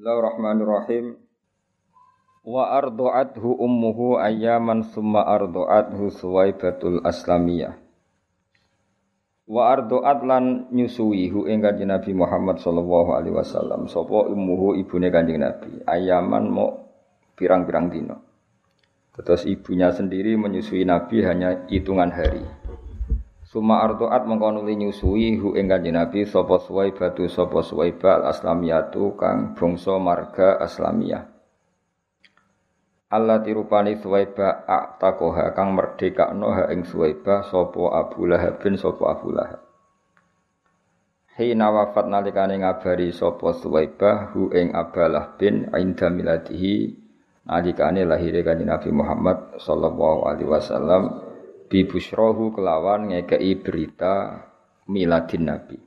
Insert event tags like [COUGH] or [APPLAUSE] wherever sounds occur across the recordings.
Bismillahirrahmanirrahim. Wa ardu'athu ummuhu ayyaman summa ardu'athu suwaibatul aslamiyah. Wa ardu'at lan nyusui hu ing kanjeng Nabi Muhammad sallallahu alaihi wasallam sapa ummuhu ibune kanjeng Nabi ayaman mau pirang-pirang dino. Terus ibunya sendiri menyusui Nabi hanya hitungan hari. Suma artoat mengkonuli nyusui hu ing kanjeng Nabi sapa Suwaibatu sapa Suwaiba al aslamiyatu kang bangsa marga Aslamiyah. Allah tirupani Suwaiba aktakoha kang merdekakno ha ing Suwaiba sapa Abu Lahab bin sapa Abu Lahab. Hina wafat nalikane ngabari sapa Suwaiba hu ing Abalah bin inda miladihi nalikane lahire kanjeng Nabi Muhammad sallallahu alaihi wasallam bi busrohu kelawan ngekei berita miladin Nabi.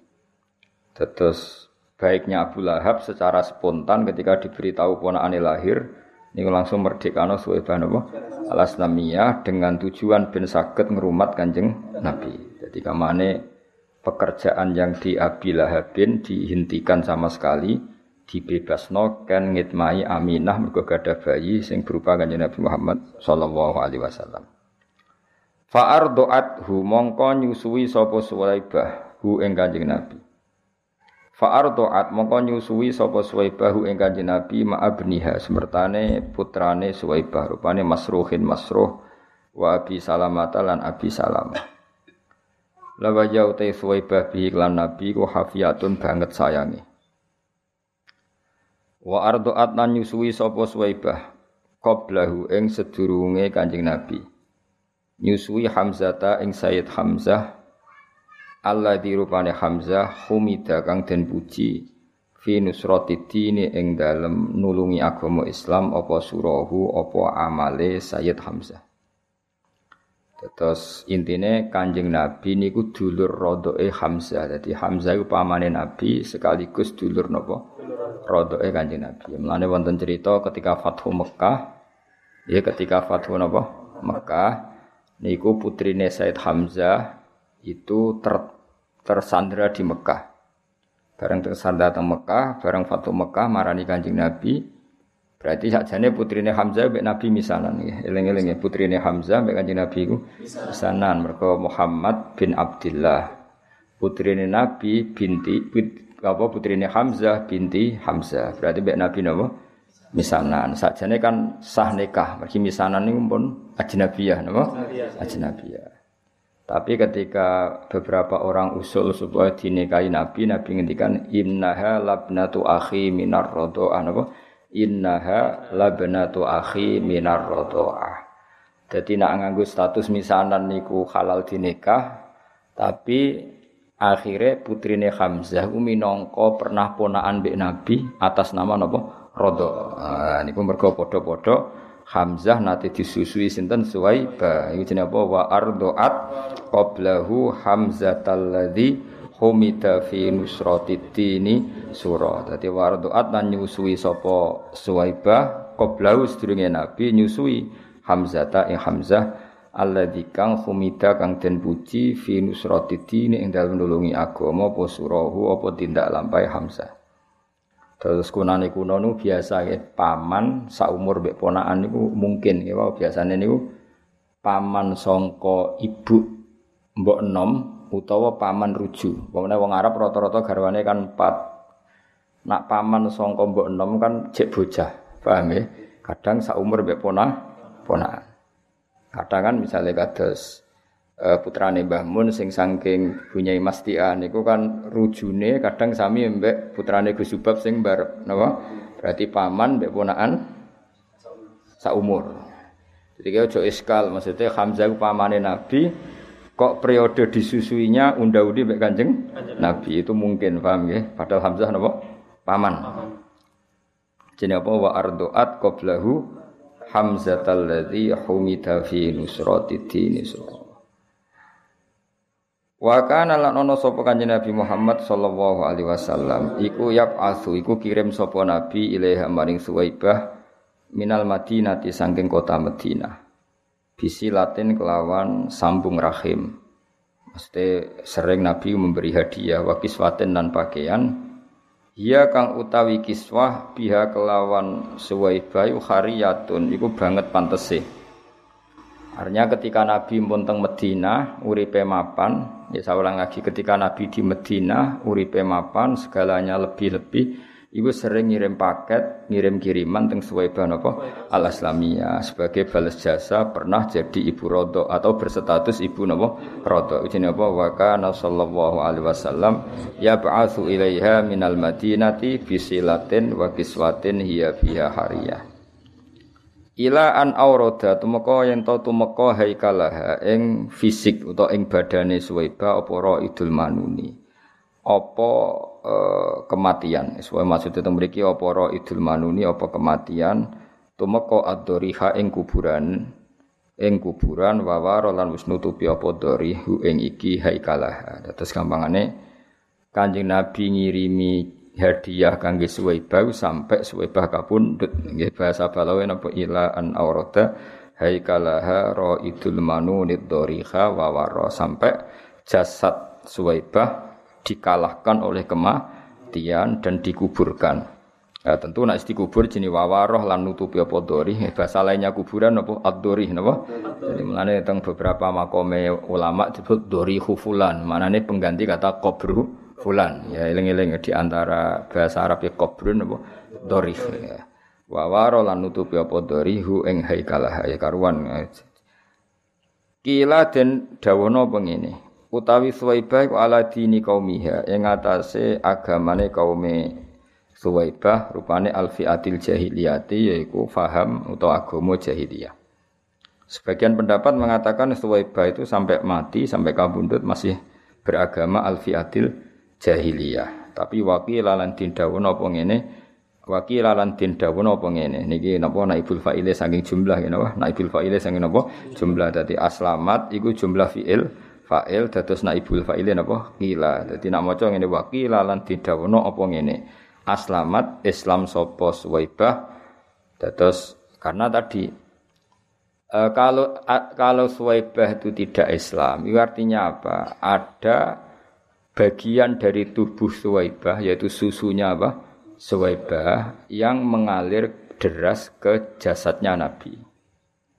Terus baiknya Abu Lahab secara spontan ketika diberitahu ponakane lahir ini langsung merdekano Suwaibah napa Al-Aslamiyah dengan tujuan ben saged ngerumat Kanjeng Nabi. Jadi kamane pekerjaan yang di Abi Lahabin dihentikan sama sekali dibebasno kan ngitmai Aminah mergo gadah bayi sing berupa Kanjeng Nabi Muhammad sallallahu alaihi wasallam. Fa'ar doat hu mongko nyusui sopo Suwaibah hu ing Kanjeng Nabi. Fa'ar doat mongko nyusui sopo Suwaibah hu ing Kanjeng Nabi ma'abniha semertane putrane Suwaibah rupane Masruhin Masruh wa Abi Salamata lan Abi Salamah. Lawa jauh te Suwaibah bihi lan Nabi ku hafiyatun banget sayangi. Wa ardoat lan nyusui sopo Suwaibah qablahu ing sedurunge Kanjeng Nabi nyusui Hamzata ing Sayyid Hamzah Allah dirupane Hamzah humida kang den puji fi nusrati dini ing dalem nulungi agama Islam apa surahu apa amale Sayyid Hamzah Terus intine Kanjeng Nabi niku dulur rodoe Hamzah. Jadi Hamzah iku pamane Nabi sekaligus dulur napa? Rodoe Kanjeng Nabi. Mulane wonten cerita ketika Fathu Mekah, ya ketika Fathu napa? Mekah niku putrine Said Hamzah itu ter, tersandra di Mekah. Bareng tersandra di Mekah, bareng Fatu Mekah marani Kanjeng Nabi. Berarti sakjane putrine Hamzah mbek Nabi misanan nggih. Eling-eling ya putrine Hamzah mbek Kanjeng Nabi iku misanan mergo Muhammad bin Abdullah. Putrine Nabi binti apa putrine Hamzah binti Hamzah. Berarti mbek Nabi napa? Misanan. Sajane kan sah nikah, mergi misanan niku pun ajnabiyah napa? Ajnabiyah. Tapi ketika beberapa orang usul supaya dinikahi Nabi, Nabi ngendikan innaha labnatu akhi minar radha'ah napa? Innaha labnatu akhi minar radha'ah. Jadi nak nganggo status misanan niku halal dinikah, tapi akhirnya putrine Hamzah minangka pernah ponaan mbek Nabi atas nama napa? Rodo. Nah, niku mergo padha-padha Hamzah nate disusui sinten Suwaibah. Iku jenenge apa? Wa ardoat qablahu Hamzatal ladzi humida fi nusratidini surah. Dadi wa ardoat lan nyusui sapa Suwaibah qablahu sedurunge Nabi nyusui Hamzata ing Hamzah alladzi kang humida kang den puji fi nusratidini ing dalem nulungi agama apa surahu apa tindak lampahe Hamzah. Terus kunane kuno nu biasa ya paman saumur mbek ponakan niku mungkin ya wow, biasane niku paman songko ibu mbok enom utawa paman ruju. Pokoknya wong Arab rata-rata garwane kan empat. Nak paman songko mbok enom kan cek bocah, paham ya? Kadang saumur mbek ponah ponakan. Kadang kan misalnya kados uh, putrane Mbah Mun sing saking punyai Mastia niku kan rujune kadang sami mbek putrane Gus Subab sing bar napa? Berarti paman mbek ponakan saumur. Jadi kaya ojo iskal maksudnya Hamzah ku pamane Nabi kok periode disusuinya unda-undi mbek Kanjeng Nabi? Itu mungkin paham ya padahal Hamzah napa? Paman. Jenenge apa? Wa ardoat qablahu Hamzatal ladzi humida fi nusrati dini Wa kana lan ana sapa kanjeng Nabi Muhammad sallallahu alaihi wasallam iku asu iku kirim sapa nabi ilaiha maring Suwaibah minal Madinati saking kota Madinah. Bisi Latin kelawan sambung rahim. Mesti sering Nabi memberi hadiah wa kiswatin dan pakaian Iya kang utawi kiswah biha kelawan Suwaibah hariyatun iku banget pantese. Artinya ketika Nabi pun teng Medina, uripe mapan, ya saya ulang lagi ketika Nabi di Medina, uripe mapan, segalanya lebih-lebih, Ibu sering ngirim paket, ngirim kiriman teng Suwaibah napa Al Islamiyah sebagai balas jasa pernah jadi ibu rodo atau berstatus ibu napa rodo. Ini apa? Wa kana sallallahu alaihi wasallam ya ba'atsu ilaiha minal madinati bisilatin wa kiswatin hiya fiha hariyah. Ila an aurada tumeka yen to tumeka haikalaha ing fisik utawa ing badane Suwaibah apa idul manuni. Apa Eh, kematian. Sesuai maksud itu memiliki apa ro idul manuni apa kematian tumeka ad-doriha ing kuburan ing kuburan wawaro lan wis nutupi apa dorihu ing iki haikalah. Terus gampangane Kanjeng Nabi ngirimi hadiah kangge Suwaibah sampai Suwaibah kapundhut nggih bahasa Balawe napa ila an aurada haikalaha idul manunid doriha wawaro sampai jasad Suwaibah dikalahkan oleh kematian dan dikuburkan. Ya, tentu nak dikubur jenis wawaroh lan nutupi apa dori. Bahasa lainnya kuburan apa ad-dori napa? Jadi mengenai tentang beberapa makome ulama disebut dori hufulan. Manane pengganti kata kobru fulan. Ya eling-eling di antara bahasa Arab ya kobrun apa dori. Ya. Wawaroh lan nutupi apa dori hu ing haikalah ya karuan. Kila den dawono pengene utawi Suwaibah iku ala dini kaumiha ing atase agamane kaume Suwaibah rupane alfiatil jahiliyati yaiku faham atau agama jahiliyah. Sebagian pendapat mengatakan Suwaibah itu sampai mati sampai kabundut masih beragama alfiatil jahiliyah. Tapi wakil lan dindawun apa ngene? Wakil lan dindawun apa ngene? Niki napa naibul fa'ile saking jumlah ya napa? Naibul fa'ile saking napa? Jumlah. Dadi aslamat iku jumlah fi'il fa'il dados naibul fa'ilin apa qila. Dadi nak maca ngene wa qila lan didawono apa ngene? Aslamat islam sapa suwaibah? Dados karena tadi e, kalau a, kalau suwaibah itu tidak Islam itu artinya apa? Ada bagian dari tubuh suwaibah yaitu susunya apa suwaibah yang mengalir deras ke jasadnya Nabi.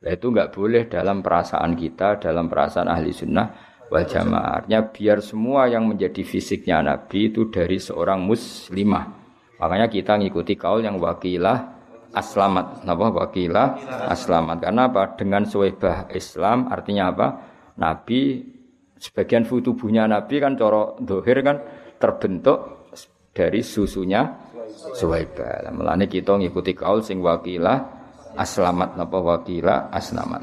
Nah, itu nggak boleh dalam perasaan kita, dalam perasaan ahli sunnah wal jamaah. biar semua yang menjadi fisiknya Nabi itu dari seorang muslimah. Makanya kita ngikuti kaul yang wakilah aslamat. Napa wakilah aslamat? Karena apa? Dengan suwebah Islam artinya apa? Nabi sebagian tubuhnya Nabi kan coro dohir kan terbentuk dari susunya suwaibah. Mulane kita ngikuti kaul sing wakilah aslamat napa wakilah aslamat.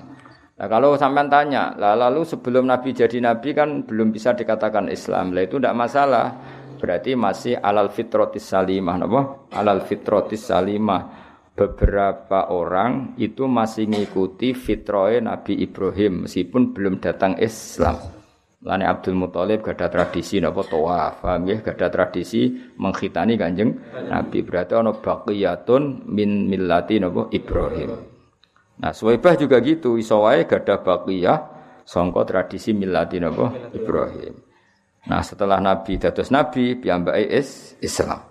Nah kalau sampean tanya, lah lalu sebelum Nabi jadi Nabi kan belum bisa dikatakan Islam. Lah itu tidak masalah. Berarti masih alal fitrotis salimah. Apa? Alal fitrotis salimah. Beberapa orang itu masih ngikuti fitroe Nabi Ibrahim meskipun belum datang Islam. Lani Abdul Muthalib gak ada tradisi napa tawaf, paham ya? Gak ada tradisi menghitani Kanjeng Nabi. Berarti ana baqiyatun min millati napa Ibrahim. Nah, Suwaibah juga gitu, iso wae gadah baqiyah sangka tradisi milati napa Ibrahim. Nah, setelah Nabi dados Nabi, piyambake is Islam.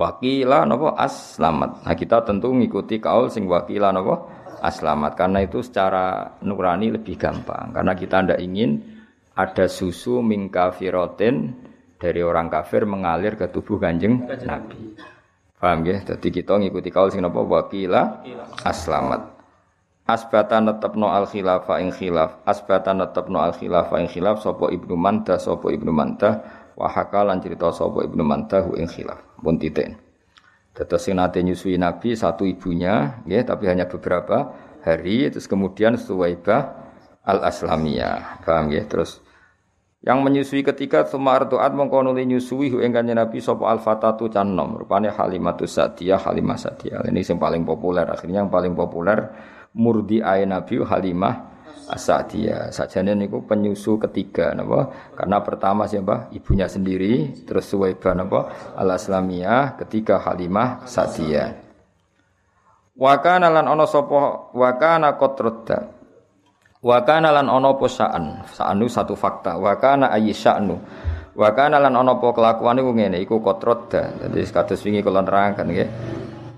Wakila napa aslamat. Nah, kita tentu ngikuti kaul sing wakila napa aslamat karena itu secara nurani lebih gampang. Karena kita ndak ingin ada susu mingkafirotin dari orang kafir mengalir ke tubuh kanjeng Nabi. Paham ya? Jadi kita ngikuti kaul sing napa wakila aslamat. Asbata netepno al khilafa ing khilaf. Asbata netepno al khilafa ing khilaf sapa Ibnu Mantah sapa Ibnu Mantah wa hakalan cerita sapa Ibnu Mantah ing khilaf. Pun titik. Dados sing nate nyusui Nabi satu ibunya, ya, tapi hanya beberapa hari. Terus kemudian Suwaibah al Aslamiyah, paham ya? Terus yang menyusui ketika sumar doat mongko nuli nyusui hu kanjeng Nabi sapa al fatatu canom rupane Halimatus Sadiyah Halimah Sadiyah ini yang paling populer akhirnya yang paling populer murdi ay Nabi Halimah Asadiyah sajane niku penyusu ketiga napa? Karena pertama siapa? Ibunya sendiri terus Suwaibah napa? Al Aslamiyah ketiga Halimah Sadiyah Wakana lan ana sapa? Wakana qatradda Wa kana lan ana apa sa'an. Sa'anu satu fakta. Wa kana ayyi sya'nu. Wa kana lan ana apa kelakuane ku ngene iku kotroda. Dadi kados wingi kula nerangkan nggih.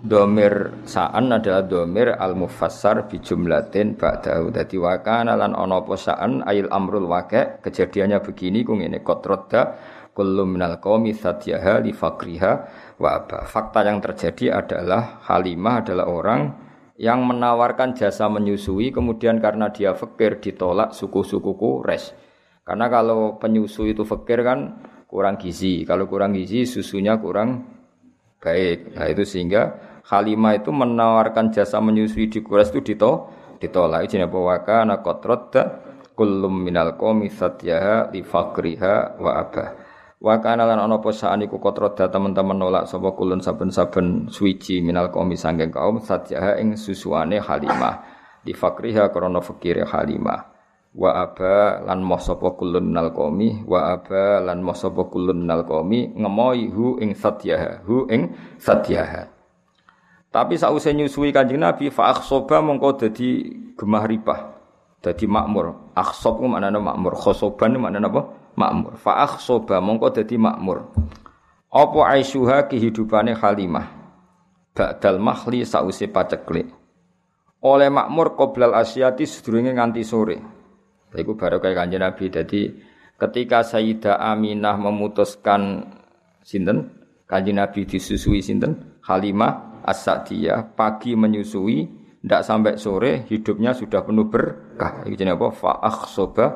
Domir sa'an adalah domir al mufassar bi jumlatin ba'dahu. Dadi wa kana lan ana apa sa'an ail amrul waqi' kejadiannya begini ku ngene kotroda kullu minal qaumi satyaha li fakriha wa aba. Fakta yang terjadi adalah Halimah adalah orang yang menawarkan jasa menyusui kemudian karena dia fakir ditolak suku-sukuku res. Karena kalau penyusu itu fakir kan kurang gizi. Kalau kurang gizi susunya kurang baik. Nah itu sehingga Halimah itu menawarkan jasa menyusui di Quraisy itu dito, ditolak. Ini apa waka ana qatrata kullum minal qomi fakriha wa abah. Wa kana lan ana apa iku kotroda teman-teman nolak sapa kulun saben-saben suci minal qaumi sanggeng kaum satyaha ing susuane Halimah. Di fakriha krana fakire Halimah. Wa aba lan moh sapa kulun nal qomi wa aba lan moh sapa kulun nal qomi ngemoi hu ing satyaha hu ing satyaha tapi sause nyusui Kanjeng Nabi fa akhsoba mongko dadi gemah ripah dadi makmur. Akhsob ku maknane makmur khosoban maknane apa makmur. Fa akhsoba mongko dadi makmur. Apa aisyuha kehidupane Halimah ba'dal mahli sause paceklik. Oleh makmur qoblal asyati sedurunge nganti sore. Iku baru kayak kanjeng Nabi. Jadi ketika Sayyidah Aminah memutuskan sinten? Kanjeng Nabi disusui sinten? Halimah As-Sa'diyah pagi menyusui ndak sampai sore hidupnya sudah penuh berkah. Jenenge apa? Fa akhsoba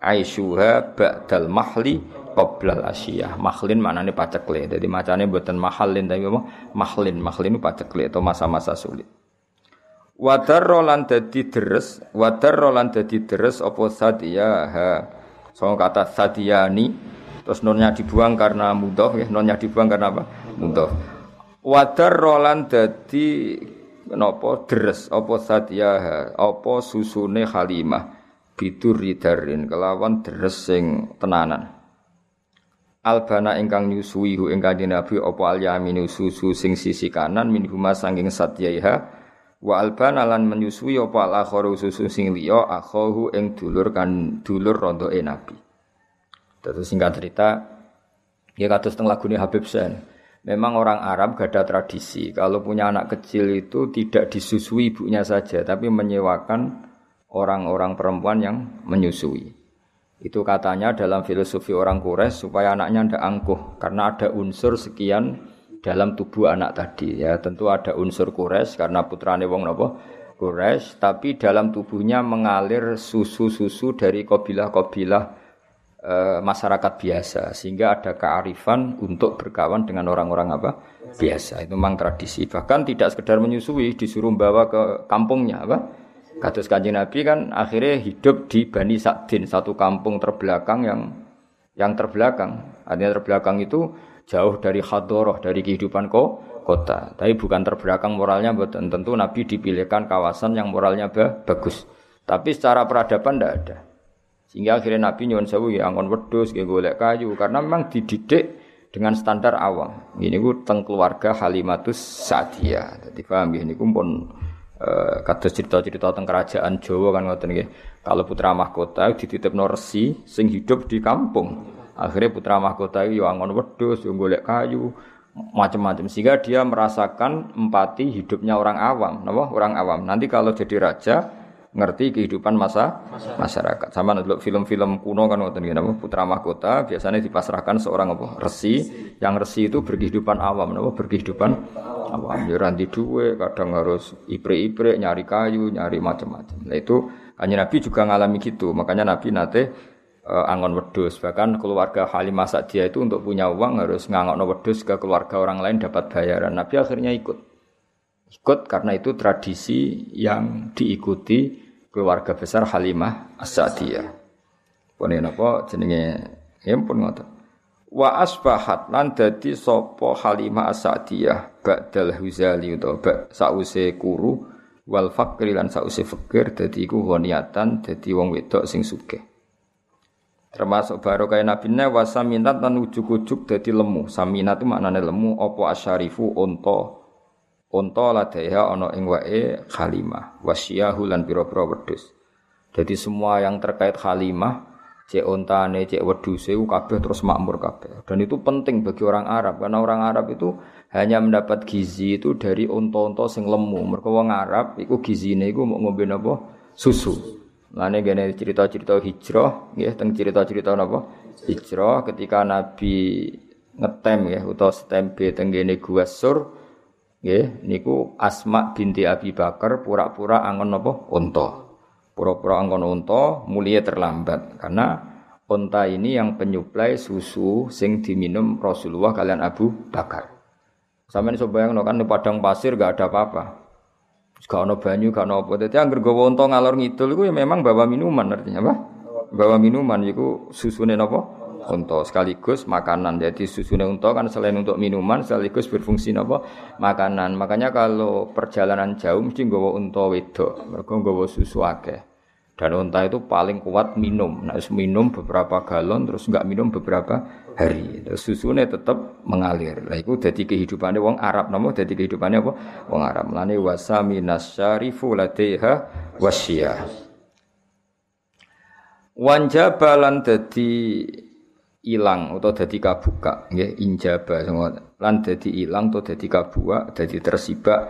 aisyuha ba'dal mahli qoblal asyiyah. Mahlin maknane pacekle. Jadi macane mboten mahalin tapi apa? Mahlin. Mahlin itu pacekle atau masa-masa sulit. Wadar rolan dadi deres, wadar rolan dadi deres apa ha. So kata sadiyani terus nonnya dibuang karena mudah ya, nonnya dibuang karena apa? Mudah. Wadar rolan dadi napa deres apa sadiyaha, apa susune Halimah bidur ridarin kelawan deres sing tenanan. Albana ingkang nyusui hu ingkang Nabi apa al yaminu susu sing sisi kanan min huma sanging satyaiha Wa albana lan menyusui apa al akharu susu sing liya akhahu ing dulur kan dulur rondoke Nabi. Terus singkat cerita ya kados teng lagune Habib Sen. Memang orang Arab gak ada tradisi kalau punya anak kecil itu tidak disusui ibunya saja tapi menyewakan orang-orang perempuan yang menyusui. Itu katanya dalam filosofi orang Quraisy supaya anaknya ndak angkuh karena ada unsur sekian dalam tubuh anak tadi. Ya tentu ada unsur kures karena putrane wong nopo kures tapi dalam tubuhnya mengalir susu-susu dari kabilah-kabilah e, masyarakat biasa. Sehingga ada kearifan untuk berkawan dengan orang-orang apa? Biasa. Itu memang tradisi. Bahkan tidak sekedar menyusui disuruh bawa ke kampungnya apa kados kanjeng Nabi kan akhirnya hidup di Bani Sa'din satu kampung terbelakang yang yang terbelakang artinya terbelakang itu jauh dari hadoroh, dari kehidupan ko, kota. Tapi bukan terbelakang moralnya, tentu Nabi dipilihkan kawasan yang moralnya bagus. Tapi secara peradaban tidak ada. Sehingga akhirnya Nabi nyuwun sewu ya angon wedus, ya golek kayu karena memang dididik dengan standar awam. Ini gue teng keluarga Halimatus Sa'diyah. Jadi paham ya ini pun uh, kata cerita-cerita tentang kerajaan Jawa kan ngoten nggih. Kalau putra mahkota dititipno resi sing hidup di kampung. Akhirnya putra mahkota itu angon wedus, yang golek kayu, macam-macam. Sehingga dia merasakan empati hidupnya orang awam, napa? Orang awam. Nanti kalau jadi raja ngerti kehidupan masa masyarakat. Sama dulu film-film kuno kan ngoten napa putra mahkota biasanya dipasrahkan seorang apa resi yang resi itu berkehidupan awam napa berkehidupan awam ya ranti duwe kadang harus ipre-ipre nyari kayu nyari macam-macam. Nah itu hanya Nabi juga ngalami gitu. Makanya Nabi nate uh, angon wedus. Bahkan keluarga Halimah Sa'diyah itu untuk punya uang harus ngangokno wedus ke keluarga orang lain dapat bayaran. Nabi akhirnya ikut. Ikut karena itu tradisi yang diikuti keluarga besar Halimah As-Sa'diyah. Pun apa jenenge ya pun ngoten. Wa asbahat lan dadi sapa Halimah As-Sa'diyah ba'dal Huzali utawa ba sause kuru wal fakri lan sause fakir dadi iku honiatan dadi wong wedok sing sugih. Termasuk baru kayak Nabi ne wasaminat dan ujuk-ujuk jadi lemu. Saminat itu maknanya lemu opo asyarifu onto onto ladaiha ono ing wae khalimah wasyahu lan pira-pira wedhus. Jadi semua yang terkait khalimah cek ontane, cek wedhuse kabeh terus makmur kabeh. Dan itu penting bagi orang Arab karena orang Arab itu hanya mendapat gizi itu dari unta-unta sing lemu. Mergo wong Arab iku gizine iku mau ngombe napa? Susu. Lane gene cerita-cerita hijrah nggih teng cerita-cerita napa? Hijrah ketika Nabi ngetem ya utawa setembe teng gene Gua Sur nggih niku Asma binti Abi Bakar pura-pura angon napa? Unta. Pura-pura angon unta mulia terlambat karena unta ini yang penyuplai susu sing diminum Rasulullah kalian Abu Bakar. Sampeyan iso bayangno kan di padang pasir gak ada apa-apa. Gak ono banyu, gak ono apa. Dadi anggere gawa unta ngalor ngidul iku ya memang bawa minuman artinya apa? Bawa minuman iku susune napa? Unta sekaligus makanan. Jadi susune unta kan selain untuk minuman sekaligus berfungsi napa? Makanan. Makanya kalau perjalanan jauh mesti nggawa unta wedok. Mergo nggawa susu akeh. Dan unta itu paling kuat minum. Nah, minum beberapa galon terus nggak minum beberapa hari. Terus susunya tetap mengalir. Lah itu jadi kehidupannya wong Arab namo jadi kehidupannya apa? Wong Arab. Lani wasami nasyarifu ladeha wasya. Wanjabalan jadi ilang atau jadi kabuka nggih injaba semua. Lan dadi ilang atau dadi kabuka dadi tersibak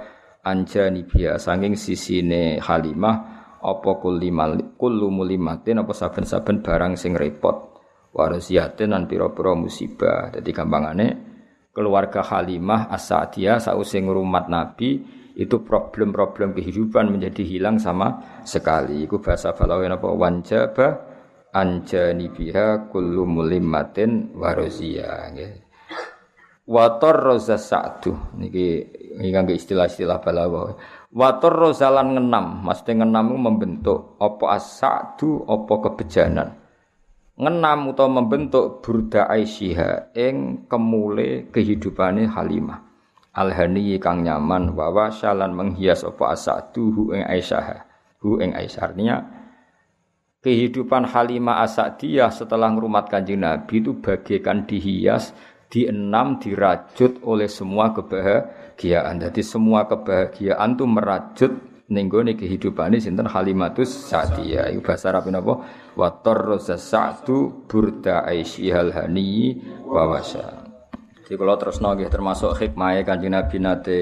anjani biasa saking sisine Halimah apa kullimal kullu mulimatin apa saben-saben barang sing repot warasiyatin lan pira-pira musibah. Dadi gampangane keluarga Halimah As-Sa'diyah sause ngrumat Nabi itu problem-problem kehidupan menjadi hilang sama sekali. Iku bahasa Balawi apa wanjaba anjani biha kullu mulimatin warasiya nggih Wator roza sa'du niki nganggo istilah-istilah Balawi Wator rozalan ngenam, maksudnya ngenam membentuk apa asadu, apa kebejanan. Ngenam atau membentuk burda aisyha ing kemule kehidupane Halimah. Alhani kang nyaman wawa shalan menghias apa asadu hu ing Aisyah. Hu ing Aisyah kehidupan Halimah Asadiyah setelah ngrumat Kanjeng Nabi itu bagaikan dihias, dienam, dirajut oleh semua kebahagiaan. Jadi semua kebahagiaan tuh merajut nenggone kehidupane sinten Halimatus Sa'diyah. Iku bahasa Arab napa? Wa sa'du burda aisyihal hani wa wasa. Jadi kalau terus nggih termasuk hikmah Kanjeng Nabi nate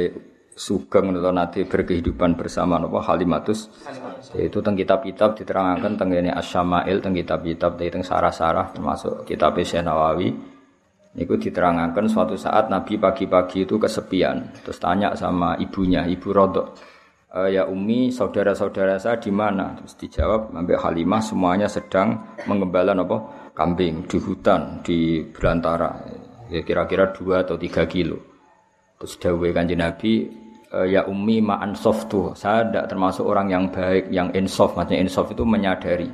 sugeng atau nate berkehidupan bersama napa Halimatus. Itu teng kitab-kitab diterangkan teng ini Asyama'il teng kitab-kitab teng sarah-sarah termasuk kitab Syekh Nawawi. Itu diterangkan suatu saat Nabi pagi-pagi itu kesepian, terus tanya sama ibunya, ibu Rodok, e, ya Umi, saudara-saudara saya di mana? Terus dijawab, ambil Halimah semuanya sedang mengembala apa? Kambing di hutan di belantara, ya kira-kira dua atau tiga kilo. Terus dawai kanji Nabi, ya Umi ma'an soft tuh, saya tidak termasuk orang yang baik, yang insof, maksudnya insof itu menyadari.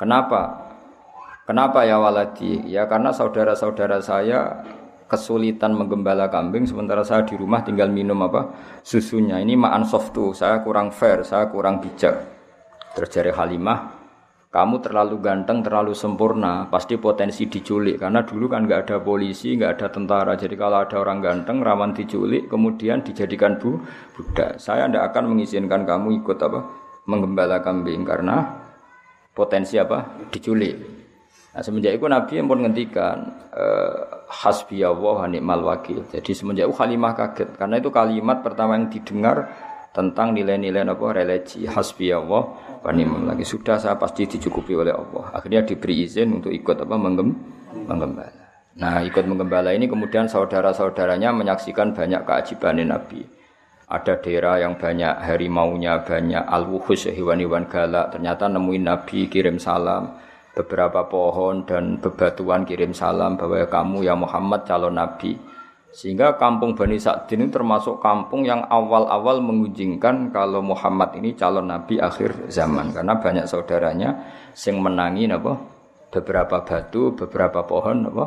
Kenapa? Kenapa ya waladi? Ya karena saudara-saudara saya kesulitan menggembala kambing sementara saya di rumah tinggal minum apa susunya. Ini ma'an softu, saya kurang fair, saya kurang bijak. Terjadi Halimah, kamu terlalu ganteng, terlalu sempurna, pasti potensi diculik. Karena dulu kan nggak ada polisi, nggak ada tentara. Jadi kalau ada orang ganteng, rawan diculik, kemudian dijadikan bu budak. Saya tidak akan mengizinkan kamu ikut apa menggembala kambing karena potensi apa diculik. Nah, semenjak itu Nabi yang pun ngendikan uh, hasbi Allah wa ni'mal wakil. Jadi semenjak itu Halimah kaget karena itu kalimat pertama yang didengar tentang nilai-nilai apa religi hasbi Allah wa ni'mal wakil. Sudah saya pasti dicukupi oleh Allah. Akhirnya diberi izin untuk ikut apa menggem menggembala. Nah, ikut menggembala ini kemudian saudara-saudaranya menyaksikan banyak keajiban Nabi. Ada daerah yang banyak harimaunya, banyak al-wuhus hewan-hewan galak. Ternyata nemuin Nabi kirim salam beberapa pohon dan bebatuan kirim salam bahwa kamu ya Muhammad calon nabi. Sehingga kampung Bani Sa'din ini termasuk kampung yang awal-awal mengunjingkan kalau Muhammad ini calon nabi akhir zaman karena banyak saudaranya sing menangi apa beberapa batu, beberapa pohon apa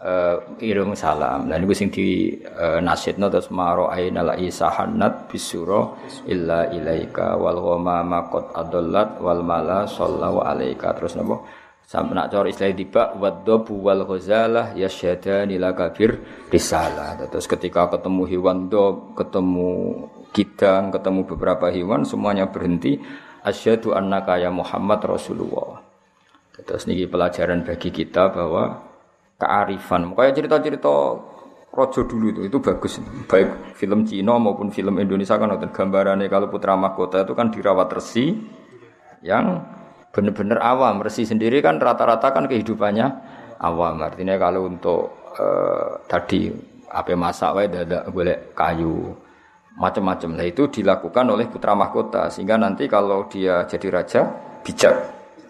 uh, irung salam. Dan itu sing di uh, nasidna terus maro aina la isahanat bisuro illa ilaika wal ghama maqat adallat wal mala sallallahu alaika. Terus napa? Sampai nak cor istilah tiba waddobu wal ghazalah yasyadani lakabir risalah. Terus ketika ketemu hewan dob, ketemu kidang, ketemu beberapa hewan semuanya berhenti asyhadu annaka ya Muhammad Rasulullah. Terus niki pelajaran bagi kita bahwa kearifan. Kayak cerita-cerita rojo dulu itu itu bagus. Baik film Cina maupun film Indonesia kan nonton gambarannya kalau putra mahkota itu kan dirawat resi yang benar-benar awam. Resi sendiri kan rata-rata kan kehidupannya awam. Artinya kalau untuk uh, tadi apa masak wae dadak boleh kayu macam-macam. Nah itu dilakukan oleh putra mahkota sehingga nanti kalau dia jadi raja bijak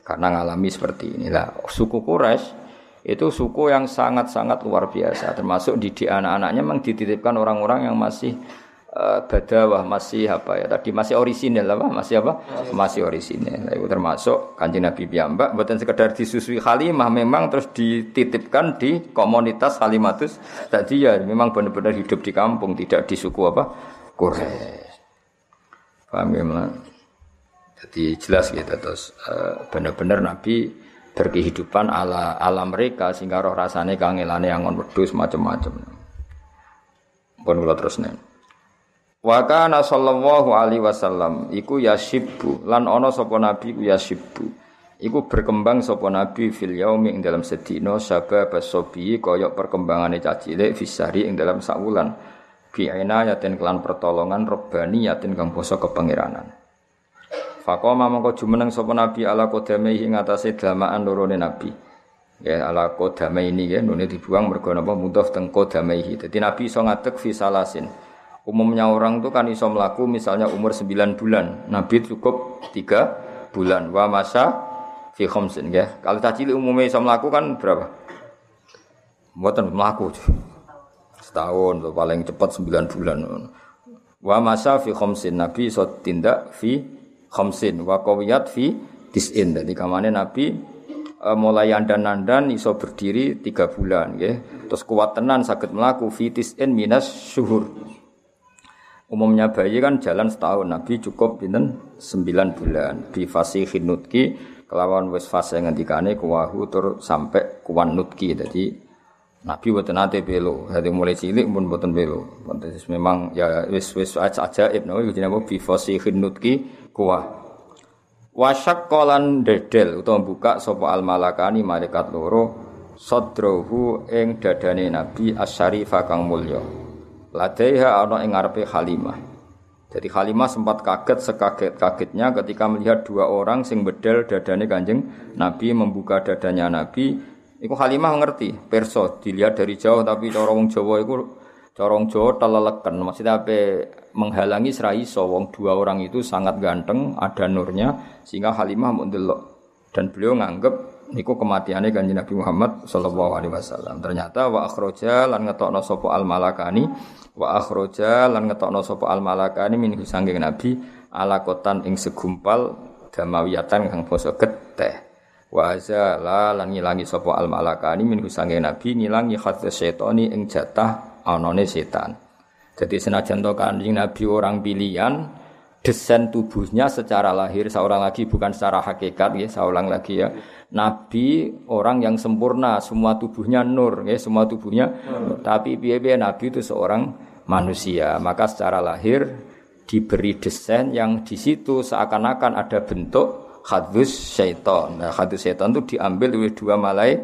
karena ngalami seperti inilah suku Quraisy itu suku yang sangat-sangat luar biasa termasuk di anak-anaknya memang dititipkan orang-orang yang masih uh, badawah masih apa ya? Tadi masih orisinil apa? Masih apa? Masih. Orisinil. Nah, itu termasuk kanjeng Nabi piyambak. Bukan sekedar disusui Halimah memang terus dititipkan di komunitas Halimatus tadi ya memang benar-benar hidup di kampung tidak di suku apa? Quraisy. Paham ya, Jadi jelas gitu terus uh, benar-benar Nabi berkehidupan ala ala mereka sehingga roh rasane kangelane angon wedhus macam-macam. Pun kula terusne. Wa kana sallallahu alaihi wasallam iku yasibbu lan ana sapa nabi ku yasibbu. Iku berkembang sapa nabi fil yaumi ing dalam sedina sabab sobi kaya perkembangane cacile fisari ing dalam sakwulan bi yatin kelan pertolongan robbani yatin kang basa kepangeranan. Fakoma mongko jumeneng sapa nabi ala kodame ing atase damaan lorone nabi. Ya ala kodame ini ya nune dibuang mergo napa mudhof teng kodame Dadi nabi iso ngadeg fi salasin. Umumnya orang itu kan iso melaku misalnya umur 9 bulan. Nabi cukup 3 bulan. Wa masa fi khamsin ya. Kalau caci umumnya iso melaku kan berapa? Mboten melaku setahun atau paling cepat sembilan bulan. Wa masa fi khomsin Nabi iso tindak fi khomsin wa qawiyat fi disin. Jadi kamane Nabi e, mulai andan-andan iso berdiri tiga bulan ya. Terus kuat tenan sakit melaku fi disin minas syuhur. Umumnya bayi kan jalan setahun, Nabi cukup pinten sembilan bulan. Bi fasihin nutki kelawan wis fase ngendikane kuwahu tur sampai kuwan nutki. Jadi Nabi buatan nate belo, jadi mulai cilik pun buatan belo. Pantes memang ya wis wis aja ibnu iki jenenge bi fasihin nutki kuah. Wasyak kolan dedel utawa buka sopo al malakani malaikat loro sodrohu ing dadane Nabi asyarifa kang mulya. Ladaiha ana ing ngarepe Halimah. Jadi Halimah sempat kaget sekaget-kagetnya ketika melihat dua orang sing bedel dadane Kanjeng Nabi membuka dadanya Nabi Iku Halimah ngerti, perso dilihat dari jauh tapi cara wong Jawa iku cara wong Jawa teleleken. Maksudnya apa menghalangi serai wong dua orang itu sangat ganteng, ada nurnya sehingga Halimah mau Dan beliau nganggep niku kematiannya kanjeng Nabi Muhammad sallallahu alaihi wasallam. Ternyata wa akhraja lan ngetokno sapa al malakani wa akhraja lan ngetokno sapa al malakani min sanging Nabi ala kotan ing segumpal damawiyatan kang basa geteh. Wa azala lan ngilangi sapa al malakani min sange nabi ngilangi khadza syaitani ing jatah anane setan. Jadi senajan to kanjeng nabi orang pilihan desain tubuhnya secara lahir seorang lagi bukan secara hakikat ya seorang lagi ya nabi orang yang sempurna semua tubuhnya nur ya semua tubuhnya nur. tapi piye-piye nabi itu seorang manusia maka secara lahir diberi desain yang di situ seakan-akan ada bentuk hadus syaiton. Nah, hadus syaiton itu diambil oleh dua malai,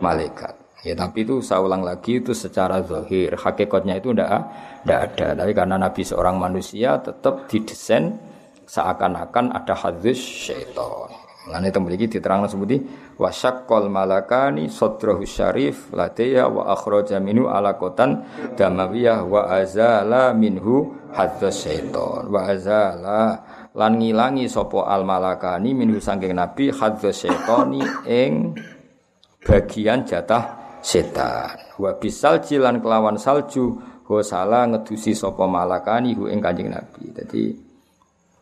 malaikat. Ya, tapi itu saya ulang lagi itu secara zahir. Hakikatnya itu tidak tidak ada. Tapi karena Nabi seorang manusia tetap didesain seakan-akan ada hadus syaiton. Nah, itu memiliki diterangkan seperti wasyaqqal malakani sadrahu syarif lataya wa akhraja minhu alaqatan damawiyah wa azala minhu hadus syaiton wa azala lan ngilangi sapa al malakani minhu sangking nabi hadza syaitani ing bagian jatah setan. Wa bisal jilan kelawan salju ho salah ngedusi sapa malakani hu ing kanjeng nabi. Jadi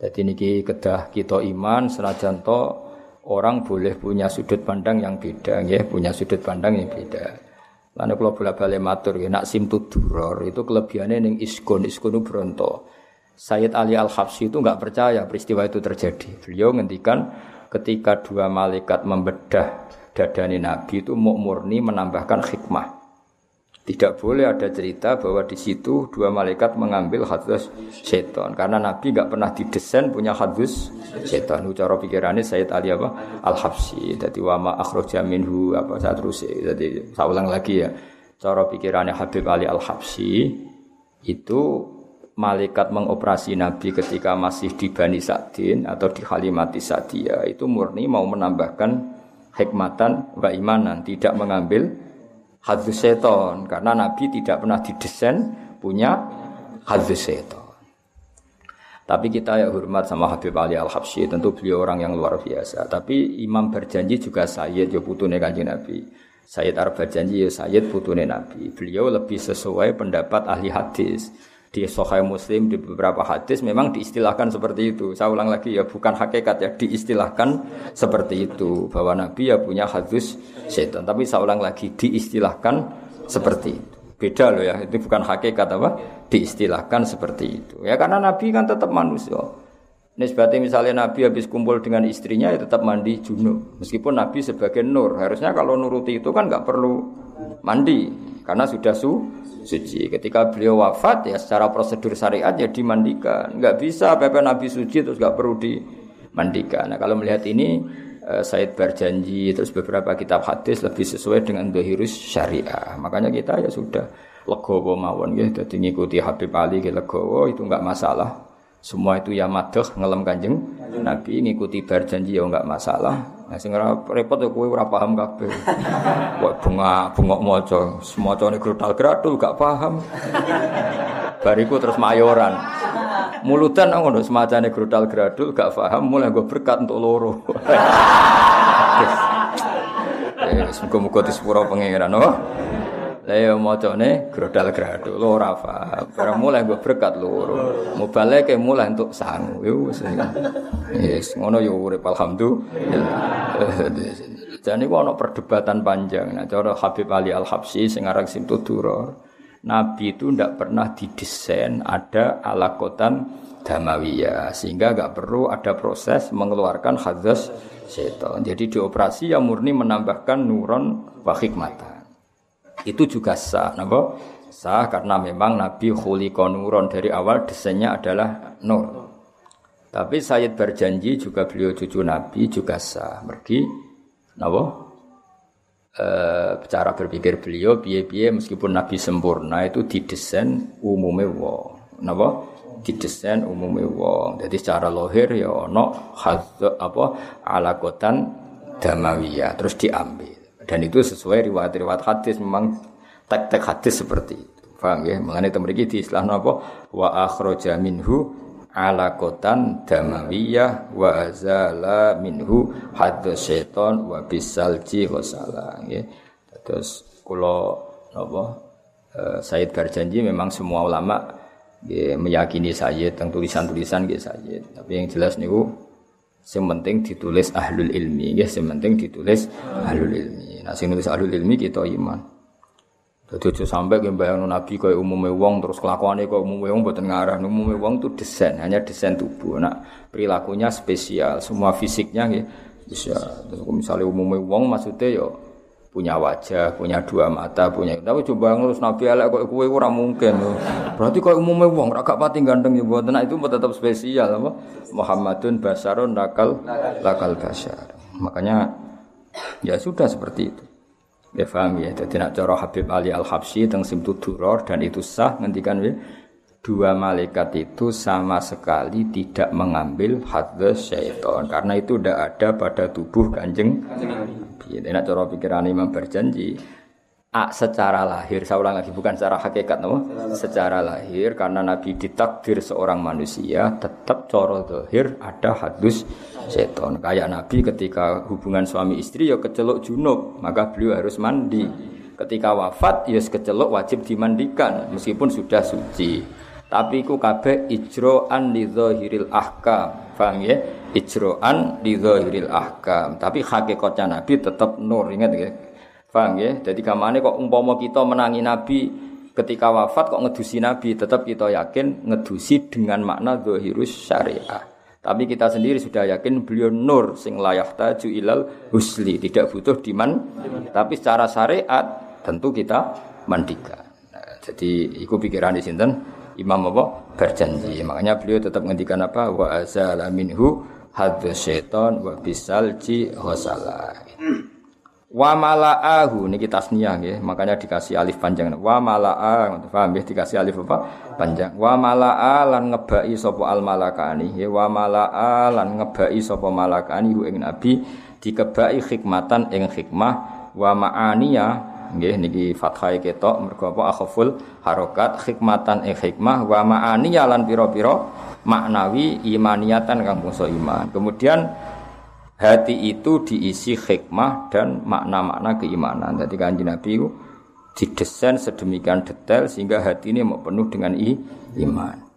jadi niki kedah kita iman senajan to orang boleh punya sudut pandang yang beda ya punya sudut pandang yang beda Lalu kalau bola balik matur, ya, nak sim tuduror itu kelebihannya neng iskon, iskon bronto. Sayyid Ali Al-Habsyi itu nggak percaya peristiwa itu terjadi. Beliau ngendikan ketika dua malaikat membedah dadani Nabi itu murni menambahkan hikmah. Tidak boleh ada cerita bahwa di situ dua malaikat mengambil hadus seton karena Nabi nggak pernah didesain punya hadus seton. Cara pikirannya Sayyid Ali apa Al Habsyi. Jadi wama akhroja minhu apa saya terus jadi saya ulang lagi ya. Cara pikirannya Habib Ali Al Habsyi itu malaikat mengoperasi Nabi ketika masih di Bani Sa'din atau di Halimati Sa'diyah itu murni mau menambahkan hikmatan wa imanan, tidak mengambil hadus seton karena Nabi tidak pernah didesain punya hadus seton. Tapi kita ya hormat sama Habib Ali Al Habsyi, tentu beliau orang yang luar biasa. Tapi Imam berjanji juga Sayyid ya putune kanjeng Nabi. Sayyid Arab berjanji ya Sayyid putune Nabi. Beliau lebih sesuai pendapat ahli hadis di Sahih Muslim di beberapa hadis memang diistilahkan seperti itu. Saya ulang lagi ya bukan hakikat ya diistilahkan seperti itu bahwa Nabi ya punya hadis setan. Tapi saya ulang lagi diistilahkan seperti itu. Beda loh ya, itu bukan hakikat apa? Diistilahkan seperti itu. Ya karena Nabi kan tetap manusia. Nisbati misalnya Nabi habis kumpul dengan istrinya ya tetap mandi junub. Meskipun Nabi sebagai nur, harusnya kalau nuruti itu kan nggak perlu mandi karena sudah su suci. Ketika beliau wafat ya secara prosedur syariat ya dimandikan. Nggak bisa Pepe Nabi suci terus nggak perlu dimandikan. Nah kalau melihat ini uh, Said berjanji terus beberapa kitab hadis lebih sesuai dengan dohirus syariah. Makanya kita ya sudah legowo mawon ya. Jadi ngikuti Habib Ali ke legowo itu nggak masalah. Semua itu ya madah ngelem kanjeng Nabi ngikuti berjanji ya nggak masalah. Nah sing repot ya kowe ora paham kabeh. Kok bunga bungok maca, semacane grutal gradul gak paham. Bariku terus mayoran. Mulutan ngono semacane grutal gradul gak paham mulai gue berkat untuk loro. [LAUGHS] Eh, muga-muga disepuro pangeran, oh. Lah ya macane grodal grado lho ora paham. Barang mulai gue berkat loro. Mubale ke mulai untuk sangu. Yo wis. Yes, ngono yo urip alhamdulillah. Dan ini ana perdebatan panjang. Nah, cara Habib Ali Al Habsyi sing aran Simtuduror, Nabi itu tidak pernah didesain ada alakotan damawiyah sehingga nggak perlu ada proses mengeluarkan hadas setan. Jadi dioperasi yang murni menambahkan nuron wa hikmatan itu juga sah, napa? Sah karena memang Nabi khuliqa nuron dari awal desainnya adalah nur. Tapi Sayyid berjanji juga beliau cucu Nabi juga sah. Mergi napa? E, cara berpikir beliau biye-biye meskipun Nabi sempurna itu didesain umumnya wong. Napa? Didesain umumnya wong. Jadi secara lohir ya ono apa alakotan damawiyah terus diambil. Dan itu sesuai riwayat-riwayat hadis memang tek-tek hadis seperti itu. Paham ya? Mengenai temriki di istilah apa? Wa akhraja minhu alakotan damawiyah wa azala minhu hadus syaiton wa bisalji wasala ya. Terus kula napa uh, Said berjanji memang semua ulama ya, meyakini Sayyid tentang tulisan-tulisan nggih Sayyid. Tapi yang jelas niku Yang penting ditulis ahlul ilmi, ya. Yang penting ditulis ahlul ilmi. Nah, sing nulis ahlul ilmi kita iman. Jadi aja sampai ke bayang nabi kaya umumnya wong terus kelakuannya kaya umumnya wong buatan ngarah. Umumnya wong itu desain, hanya desain tubuh. Nah, perilakunya spesial, semua fisiknya ya bisa. Misalnya umumnya wong maksudnya ya punya wajah, punya dua mata, punya. Tapi coba ngurus Nabi elek kok kowe ora mungkin. Berarti kok umumnya wong ora gak pati ganteng ya buat nah itu tetap spesial apa? Muhammadun basarun nakal lakal basar. Makanya ya sudah seperti itu. Ya paham ya. Jadi nak cara Habib Ali Al Habsyi teng Simtu Duror dan itu sah ngendikan ya dua malaikat itu sama sekali tidak mengambil hadis syaitan karena itu tidak ada pada tubuh kanjeng Nabi. Enak cara pikiran Imam berjanji A, secara lahir, saya ulang lagi bukan secara hakikat, no? secara lahir karena Nabi ditakdir seorang manusia tetap coro lahir ada hadus seton. Kayak Nabi ketika hubungan suami istri ya kecelok junub, maka beliau harus mandi. Ketika wafat ya kecelok wajib dimandikan meskipun sudah suci. Tapi ku kabeh ijro'an li zahiril ahkam. Paham ya? Ijro'an li zahiril ahkam. Tapi hakikatnya Nabi tetap nur, ingat ya? Paham ya? Jadi kamane kok umpama kita menangi Nabi ketika wafat kok ngedusi Nabi, tetap kita yakin ngedusi dengan makna zahirus syariah. Tapi kita sendiri sudah yakin beliau nur sing layak taju ilal husli, tidak butuh diman. Tapi secara syariat tentu kita mandikan. Nah, jadi iku pikiran di sinten Imam apa berjanji. Makanya beliau tetap ngendikan apa wa azala minhu hadza syaiton wa bisalji. Wa mala'ahu niki tasniyah nggih, makanya dikasih alif panjang. Wa mala'a, paham nggih? Dikasih alif apa? Panjang. Wa mala'a lan ngebai sapa al malakani. Ya wa mala'a lan ngebai sapa malakani hu ing nabi. Dikebai hikmatan ing hikmah wa ma'aniya nggih niki fathah ketok. Mergo apa? Akhful harokat. Hikmatan ing hikmah wa ma'aniya lan pira-pira maknawi imaniyatan kang bangsa iman. Kemudian hati itu diisi hikmah dan makna-makna keimanan. Jadi kanji Nabi itu didesain sedemikian detail sehingga hati ini mau penuh dengan i, iman.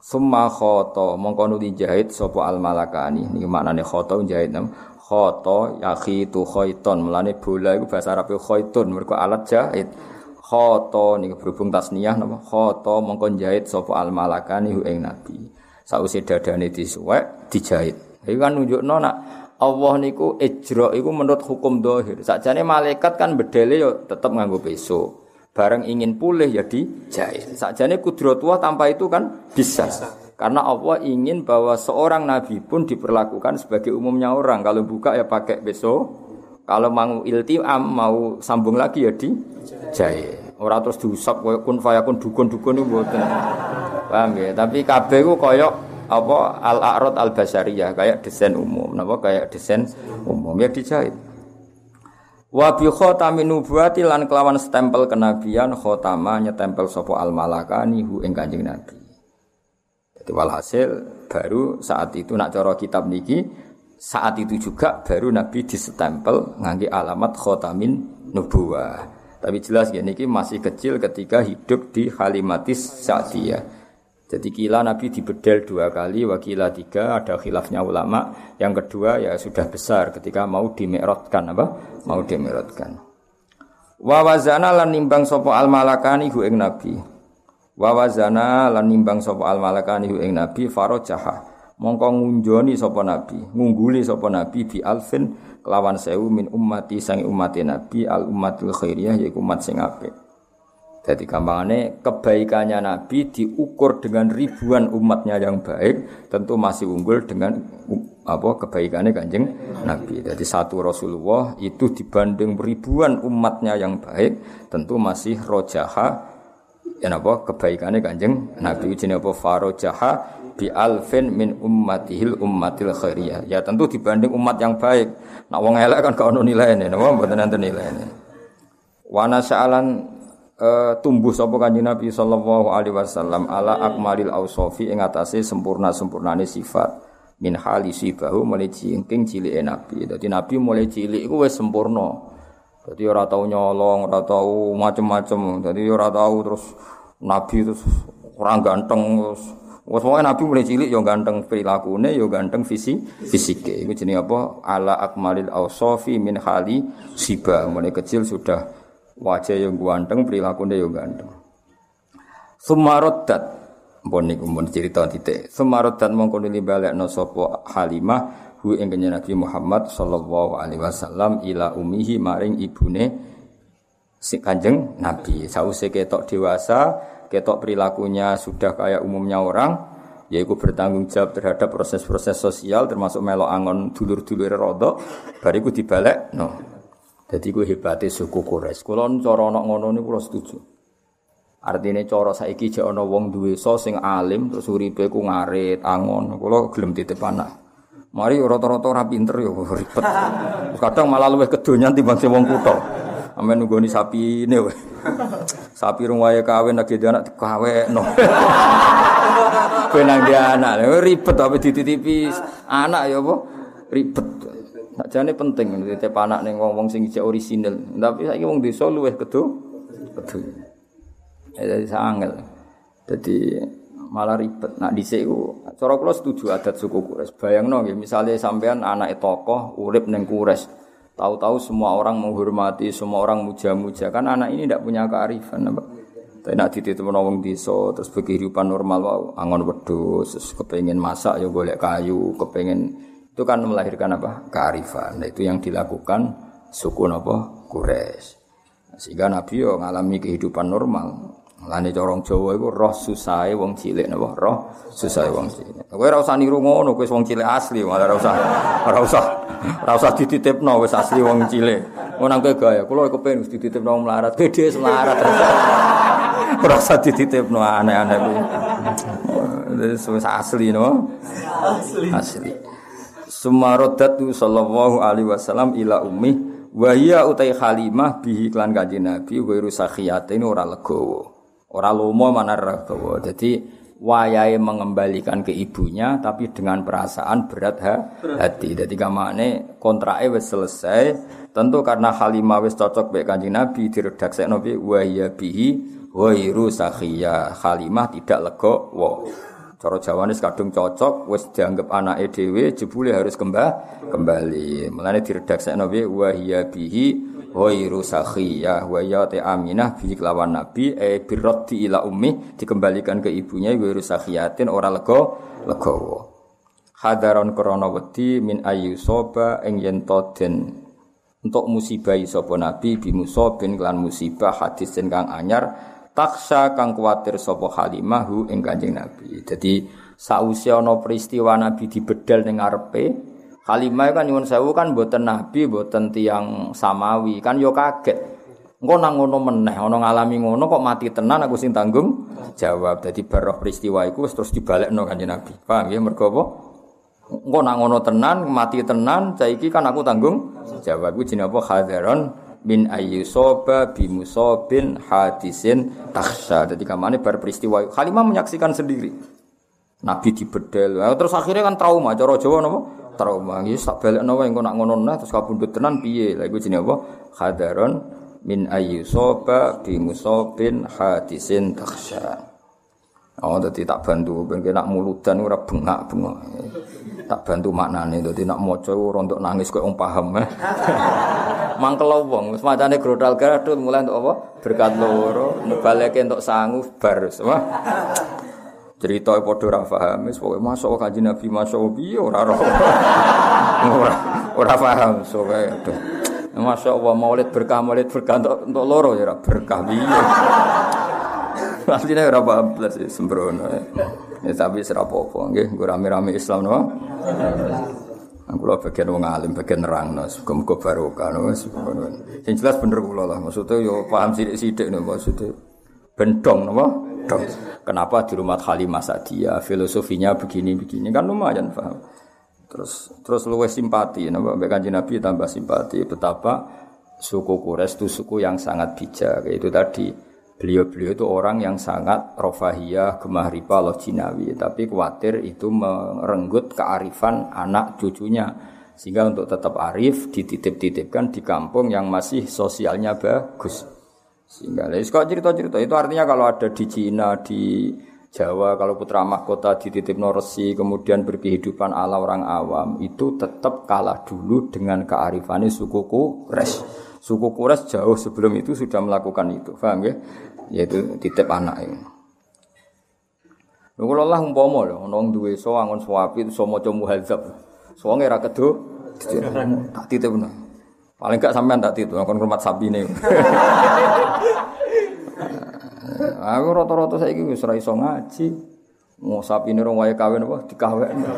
Summa khoto mongko jahit sopo al malakani. Ini maknanya khoto jahit nam. Khoto yakhitu khaiton. Melane bola itu bahasa Arab khaitun. Mereka alat jahit. Khoto ini berhubung tasniyah nama. Khoto mongko jahit sopo al malakani hu ing nabi. Sausi dadane disuwek dijahit. Ini kan nunjuk nona Allah niku ijra iku menurut hukum dohir. Sakjane malaikat kan bedele yo tetep nganggo peso. Bareng ingin pulih ya dijahit. Sakjane kudratullah tanpa itu kan bisa. Karena Allah ingin bahwa seorang nabi pun diperlakukan sebagai umumnya orang. Kalau buka ya pakai peso. Kalau mau iltiam mau sambung lagi ya dijahit. Ora terus diusap koyo kun fayakun dukun-dukun mboten. Paham ya? Tapi kabeh ku koyok apa al a'rad al basariyah kayak desain umum. Napa kayak desain umum. Ya dijahit. Wa bi khatamin nubuwati lan kelawan stempel kenabian khatama nyetempel sapa al malakani hu ing kanjeng nabi. Jadi walhasil baru saat itu nak cara kitab niki saat itu juga baru nabi disestempel ngangge alamat khatamin nubuwah. Tapi jelas ya niki masih kecil ketika hidup di Halimatis Sa'diyah jadi kila Nabi dibedel dua kali, wakila tiga, ada khilafnya ulama. Yang kedua ya sudah besar ketika mau dimerotkan apa? Mau dimerotkan. Wawazana lan nimbang sopo al malakani hu ing Nabi. Wawazana lan nimbang sopo al malakani hu ing Nabi farojaha. Mongko ngunjoni sopo Nabi, ngungguli sopo Nabi bi alfin kelawan sewu min ummati sang ummati Nabi al ummatul khairiyah yaiku umat sing apik. Jadi gampangannya kebaikannya Nabi diukur dengan ribuan umatnya yang baik, tentu masih unggul dengan apa kebaikannya kanjeng Nabi. Jadi satu Rasulullah itu dibanding ribuan umatnya yang baik, tentu masih rojaha ya apa kebaikannya kanjeng Nabi jenis apa farojaha bi alfin min ummatihil ummatil khairiyah. Ya tentu dibanding umat yang baik. Nak wong elek kan gak ono nilaine, napa mboten enten nilaine. Wana sa'alan uh, tumbuh sapa kanjeng Nabi sallallahu alaihi wasallam ala akmalil ausofi ing atase sempurna-sempurnane sifat min hali sibahu mulai cingking cilike Nabi. Dadi Nabi mulai cilik iku wis sempurna. Dadi ora tau nyolong, ora tau macem-macem. Dadi ora tau terus Nabi terus kurang ganteng terus Wes Nabi mulai cilik yo ganteng perilakune yo ganteng visi fisike. Iku jenenge apa? Ala akmalil ausofi min hali siba. Mulai kecil sudah wajah yang ganteng, perilakunya yang ganteng. Sumarodat, pun niku pun cerita titik. Sumarodat mongko nuli balekno sapa Halimah hu ing Nabi Muhammad sallallahu alaihi wasallam ila umihi maring ibune si Kanjeng Nabi. Sause ketok dewasa, ketok perilakunya sudah kayak umumnya orang, yaitu bertanggung jawab terhadap proses-proses sosial termasuk melo angon dulur-dulur rodok bariku dibalik no jadi gue hebatnya suku Quraisy. Kalau cara nak ngono nih gue setuju. Artinya cara saiki jek ana wong duwe so sing alim terus uripe ku ngarit, angon. Kula gelem titip anak. Mari rata-rata ora pinter yo [LAUGHS] ribet. Kadang malah luwih kedonyan timbang sing wong kutho. Amen nunggoni sapi ini weh. Sapi rung wae kawin lagi anak kawin no. [LAUGHS] Benang dia anak, ribet tapi dititipi anak ya apa? Ribet. Nak jane penting titip anak ning wong-wong sing isih orisinil. Tapi saiki wong desa luwih kedo. Kedo. Ya dadi sangel. Dadi malah ribet. Nak dhisik iku cara kula setuju adat suku Quraisy. Bayangno nggih, misale sampean anak tokoh urip ning Quraisy. Tahu-tahu semua orang menghormati, semua orang muja-muja. Kan anak ini tidak punya kearifan. Apa? Tapi nak dititip wong desa terus kehidupan normal wow, angon wedhus, terus masak ya golek kayu, kepengin itu kan melahirkan apa? kearifan. Nah, itu yang dilakukan suku apa? Quraisy. Sehingga Nabi yo ngalami kehidupan normal. Lane corong Jawa iku roh susahe wong cilik napa roh susahe wong cilik. Kowe ora usah niru ngono, kowe wong cilik asli, malah ora usah ora usah ora usah dititipno wis asli wong cilik. Ngono kowe gaya, kula kepengin wis dititipno melarat, gede melarat. [LAUGHS] Ora usah dititipno aneh-aneh kuwi. Wis asli no. Asli. Asli. Sumarodatu sallallahu alaihi wasallam ila ummi wa hiya utai Halimah bihi klan kanjeng Nabi wa rusakhiyate ora legowo. Ora lomo mana legowo. Dadi wayahe mengembalikan ke ibunya tapi dengan perasaan berat ha, hati. Jadi kamane kontrake wis selesai. Tentu karena Halimah wis cocok baik kanjeng Nabi diredaksekno bi wa hiya bihi ghairu sakhiya. Halimah tidak legowo. Cara Jawane kadung cocok wis dianggap anake dhewe jebule harus kembali kembali. Mulane diredaksekno piye wa hiya bihi ghairu sakhiyah ya aminah bi kelawan nabi e birrati ila ummi dikembalikan ke ibunya ghairu sakhiyatin ora lega legowo. Hadaron krana wedi min ayu soba yen den untuk musibah sapa nabi bi musabin kelan musibah hadis kang anyar taksa kang kuatir sapa Halimah hu ing Kanjeng Nabi. Dadi sausi ana peristiwa Nabi dibedal ning ngarepe, Halimah kan nyuwun sewu kan mboten nabi, mboten tiang samawi, kan yo kaget. Engko nang ngono meneh, ana ngalami ngono kok mati tenan aku sing tanggung jawab. Dadi baroh peristiwa iku terus dibalekno Kanjeng Nabi. Paham ya mergo apa? Engko nang ngono tenan, mati tenan, saiki kan aku tanggung jawab. Iku jenenge apa? Hadaron min ayyusoba bimusobin hadisin taksha. Jadi kamane bar peristiwa Halimah menyaksikan sendiri. Nabi dibedel. Nah, terus akhirnya kan trauma. Cara Jawa napa? Trauma. Iki sak balekno wae engko nak ngono nah terus kabundut tenan piye? Lah iku jenenge apa? Hadaron min ayyusoba bimusobin hadisin taksha. Oh, dadi tak bantu ben nak muludan ora bengak-bengok. Tak bantu maknane dadi nak maca ora untuk nangis kok wong paham. [LAUGHS] Mangkel wong, macane grodal gadut mulai untuk apa? Berkat loro, baleke untuk sangu bar. Wah. Cerita padha ora paham, wis masuk kanjeng Nabi masuk piye ora ora. [LAUGHS] Ora ora paham sowe. Masya Allah maulid berkah maulid berkah untuk loro ya berkah piye. Asline ora paham blas sembrono. Ya tapi ora apa-apa nggih, nggo rame-rame Islam no. Aku lho bagian wong alim, bagian nerangno, muga-muga barokah no. Sing jelas bener kula lah, maksudnya yo paham sithik-sithik no maksudnya. Bendong napa? Dong. Kenapa di rumah Halimah Sadia filosofinya begini-begini kan lumayan paham. Terus terus luwes simpati napa mbek Kanjeng Nabi tambah simpati betapa suku Quraisy itu suku yang sangat bijak. Itu tadi Beliau-beliau itu orang yang sangat rofahiyah, gemah riba, loh jinawi. Tapi khawatir itu merenggut kearifan anak cucunya. Sehingga untuk tetap arif dititip-titipkan di kampung yang masih sosialnya bagus. Sehingga kok cerita-cerita itu artinya kalau ada di Cina, di Jawa, kalau putra mahkota dititip noresi, kemudian berkehidupan ala orang awam, itu tetap kalah dulu dengan kearifannya sukuku res. Suku Quraisy jauh sebelum itu sudah melakukan itu, paham ya? Yaitu titip anak ini. Lha lah umpama lho ana duwe so angon suwapi so maca muhadzab. Soalnya ra kedo tak titipno. Paling gak sampean tak titip kon rumah sabine. [LAUGHS] Aku rata-rata saiki wis ora iso ngaji. Mau sapine rong wae kawin apa dikawekno.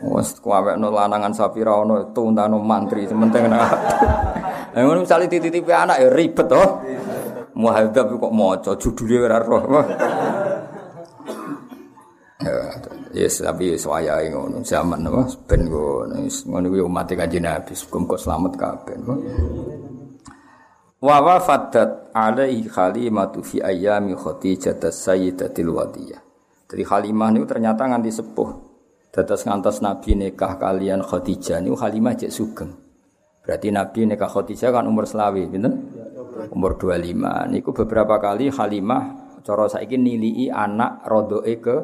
[LAUGHS] Wes kuawekno lanangan sapi ra ono tuntano mantri sementing ana. [LAUGHS] Lah ngono misale titipi anak ya ribet to. Muhadzab kok maca judule ora roh. [LAUGHS] Ya, yes, tapi wayahe ngono zaman apa ben ngono ngono kuwi umat kanjeng Nabi hukum kok selamat kabeh. Wa wafadat alaihi khalimatu fi ayyami Khadijah sayyidatil wadiyah. Jadi Halimah itu ternyata nganti sepuh. Dados ngantos Nabi nikah kalian Khadijah niku Halimah cek sugeng. Berarti Nabi nikah Khadijah kan umur selawi, pinten? Umur 25. Niku beberapa kali Halimah cara saiki nilii anak rodoe ke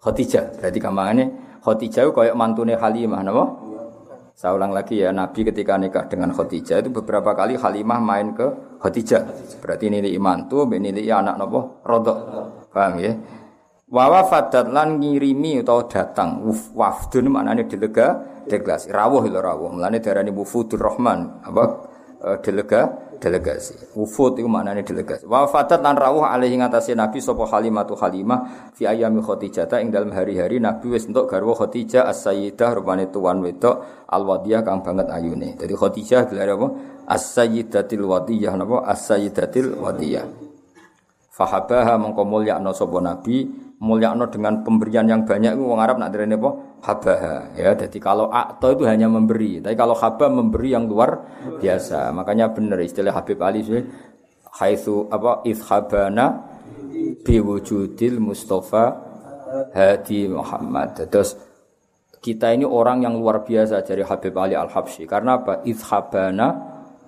Khadijah. Berarti kamane Khadijah koyok mantune Halimah napa? Saya ulang lagi ya, Nabi ketika nikah dengan Khadijah itu beberapa kali Halimah main ke Khadijah. Berarti nilai mantu, nilai anak nopo rodok. Paham ya? Wawa fadat lan ngirimi atau datang wafdun maknane delega delegasi rawuh lho rawuh. Mulane darani wufudur rahman apa e, delega delegasi. Wufud itu maknanya delegasi. Wa fatat lan rawuh alaihi ngatasé Nabi sapa Halimatu Halimah fi ayami Khadijah ing dalam hari-hari Nabi wis entuk garwa Khadijah as-sayyidah rupane tuan wedok al-wadiyah kang banget ayune. Jadi Khadijah gelar apa? As-sayyidatil wadiyah napa? As-sayyidatil wadiyah. Fahabaha mongko mulyakno sapa Nabi mulyakno dengan pemberian yang banyak itu wong Arab nak derene apa? Ya, jadi kalau akto itu hanya memberi, tapi kalau haba memberi yang luar biasa. Makanya benar istilah Habib Ali sih haitsu apa ishabana biwujudil Mustafa Hadi Muhammad. Terus kita ini orang yang luar biasa dari Habib Ali Al-Habsyi. Karena apa? Ishabana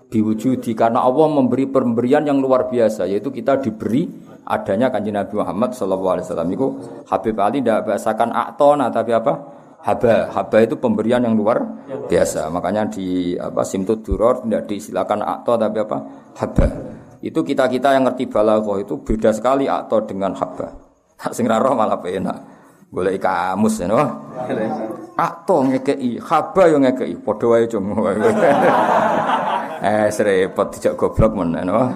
biwujudi karena Allah memberi pemberian yang luar biasa yaitu kita diberi adanya kanjeng Nabi Muhammad Shallallahu Alaihi Wasallam itu Habib Ali tidak bahasakan aktona tapi apa? Haba. Haba itu pemberian yang luar biasa. Makanya di apa simtud duror tidak disilakan akto tapi apa? Haba. Itu kita kita yang ngerti balaghah itu beda sekali akto dengan haba. [LAUGHS] Sing roh malah penak. Boleh kamus ya no? Akto ngekei haba yang ngekei padha wae cung [LAUGHS] eh serepot dijak goblok men no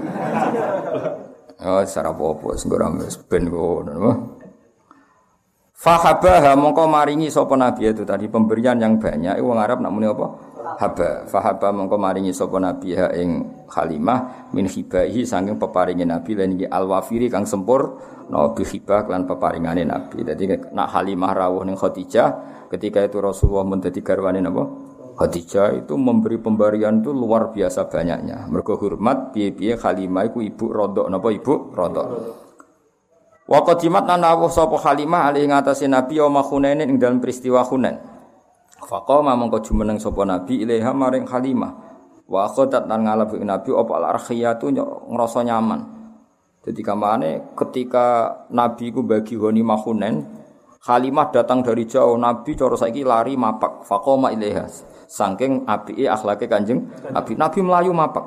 Oh, secara apa-apa sing ora wis ben ngono. Fahabaha mongko maringi sapa nabi itu tadi pemberian yang banyak wong Arab nak muni apa? Haba. Fahaba mongko maringi sapa nabi ha ing Halimah min hibahi saking peparinge nabi lan iki alwafiri kang sempur no bi hibah lan peparingane nabi. Dadi nak Halimah rawuh ning Khadijah ketika itu Rasulullah menjadi garwane napa? Khadijah itu memberi pemberian itu luar biasa banyaknya. Mergo hormat piye-piye ibu rodok napa ibu rodok. Wa qadimat nawuh sapa Halimah ali ngatasi Nabi wa Hunain ing dalam peristiwa Hunain. Faqama mongko jumeneng sapa Nabi ilaiha maring Halimah. Wa akhadat lan ngalap Nabi apa al-arkhiyatu nyaman. Jadi kamane ketika Nabi ku bagi ghanimah Hunain, Halimah datang dari jauh, Nabi cara saiki lari mapak, faqama ilaiha. Saking api akhlake Kanjeng Nabi. Nabi melayu mapak.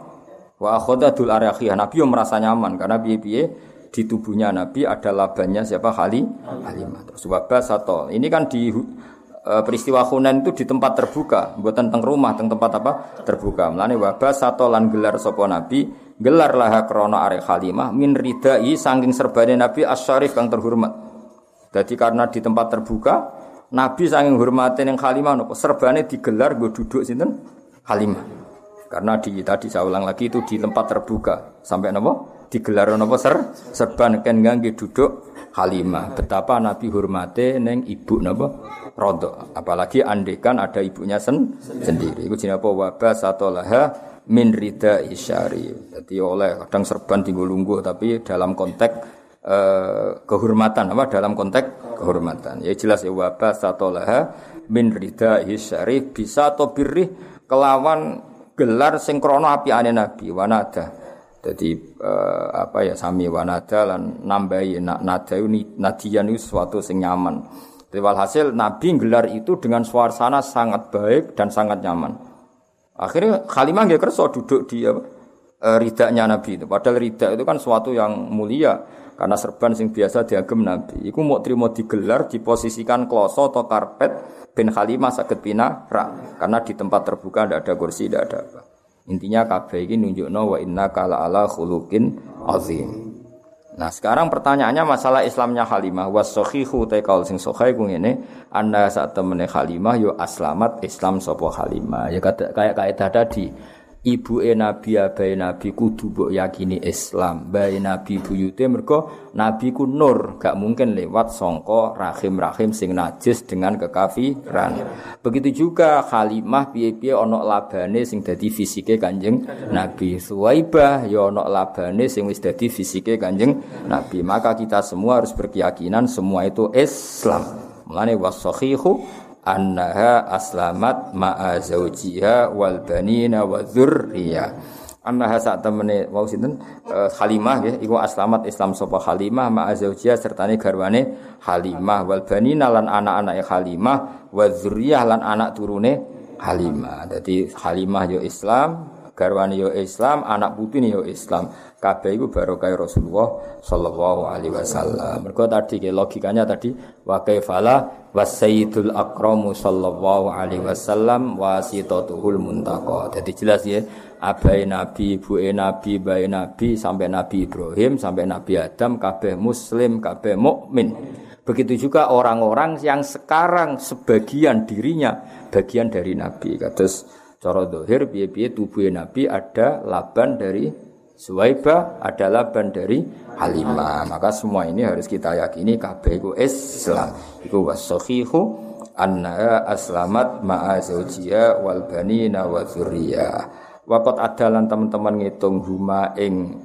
Wa akhadul arakhiyah. Nabi yang merasa nyaman karena piye-piye di tubuhnya Nabi ada labanya siapa Hali Halimah. Terus wabah satu. Ini kan di e, peristiwa Hunain itu di tempat terbuka, buatan teng rumah, teng tempat apa? Terbuka. Melane wabah satu lan gelar sopo Nabi, gelar lah krono arek Halimah min ridai saking serbane Nabi asyarif kang terhormat. Jadi karena di tempat terbuka, Nabi saking hormatin yang Halimah nopo serbane digelar gue duduk sinten. Karena di tadi saya ulang lagi itu di tempat terbuka sampai nopo digelar nopo ser serban ken gangge duduk Halimah. Betapa Nabi hormati neng ibu nopo rodo. Apalagi andekan ada ibunya sen sendiri. Iku jenenge apa wabah laha min rida isyari. Jadi oleh kadang serban tinggal lungguh tapi dalam konteks Eh, kehormatan apa dalam konteks kehormatan. Ya jelas ya wabah satolaha min rida syarif bisa atau birri kelawan gelar singkrono api ane nabi wanada. Jadi uh, apa ya sami wanada lan nambahi nak nada nadian itu suatu sing nyaman. Jadi walhasil Nabi gelar itu dengan suasana sangat baik dan sangat nyaman. Akhirnya Khalimah nggak kerso duduk di apa, uh, ridanya Nabi itu. Padahal rida itu kan suatu yang mulia karena serban sing biasa diagem Nabi. Iku mau terima digelar, diposisikan kloso atau karpet ben Khalimah sakit pina rak. Karena di tempat terbuka tidak ada kursi, tidak ada apa. Intinya kabeh ini nunjukno wa inna kala ala khuluqin azim. Nah sekarang pertanyaannya masalah Islamnya Halimah was sahihu sing sahih ku ngene anda saat temene Halimah yo aslamat Islam sapa Halimah ya kayak kaidah tadi ibu e nabi abai nabi kudu mbok yakini Islam. Bae nabi buyute mergo nabi ku nur gak mungkin lewat songko rahim rahim sing najis dengan kekafiran. Begitu juga Halimah piye-piye ana labane sing dadi fisike kanjeng nabi. Suwaibah ya ana labane sing wis dadi fisike kanjeng nabi. Maka kita semua harus berkeyakinan semua itu Islam. Mulane wasahihu annaha aslamat ma'a zaujiha wal banina wa dzurriyyah annaha sak temene wau sinten? Uh, Halimah nggih iku aslamat Islam sapa Halimah ma'a zaujiha sertane garwane Halimah wal banina lan anak-anake Halimah wa dzurriyyah lan anak turune Halimah dadi Halimah yo Islam garwane yo Islam anak putune yo Islam kabeh iku barokah Rasulullah sallallahu alaihi wasallam. Mergo tadi ke logikanya tadi wa kaifala wasayyidul akramu sallallahu alaihi wasallam wasitatuhul muntaqa. Jadi jelas ya abai nabi, ibu nabi, bayi nabi sampai nabi Ibrahim sampai nabi Adam kabeh muslim, kabeh mukmin. Begitu juga orang-orang yang sekarang sebagian dirinya bagian dari nabi. Kados cara dohir piye-piye tubuh nabi ada laban dari Suwaiba ada laban dari Halimah. Maka semua ini harus kita yakini kabeh iku Islam. Iku wasahihu anna aslamat ma'a zaujiyya wal banina wa adalan teman-teman ngitung huma ing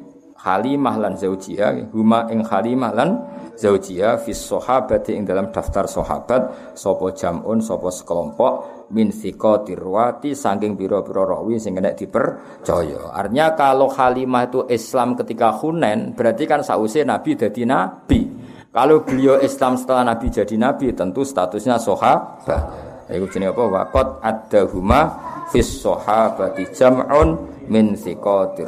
Halimah lan zaujiyah, huma ing Halimah lan zaujiyah fis sahabati ing dalam daftar sahabat sapa jamun sapa sekelompok min thiqati ruwati saking pira-pira rawi sing kena dipercaya. Artinya kalau Halimah itu Islam ketika Hunain berarti kan sause Nabi jadi nabi. Kalau beliau Islam setelah Nabi jadi nabi tentu statusnya sahabat. Iku jenenge apa? Waqat ada huma fis sahabati jam'un min thiqatir.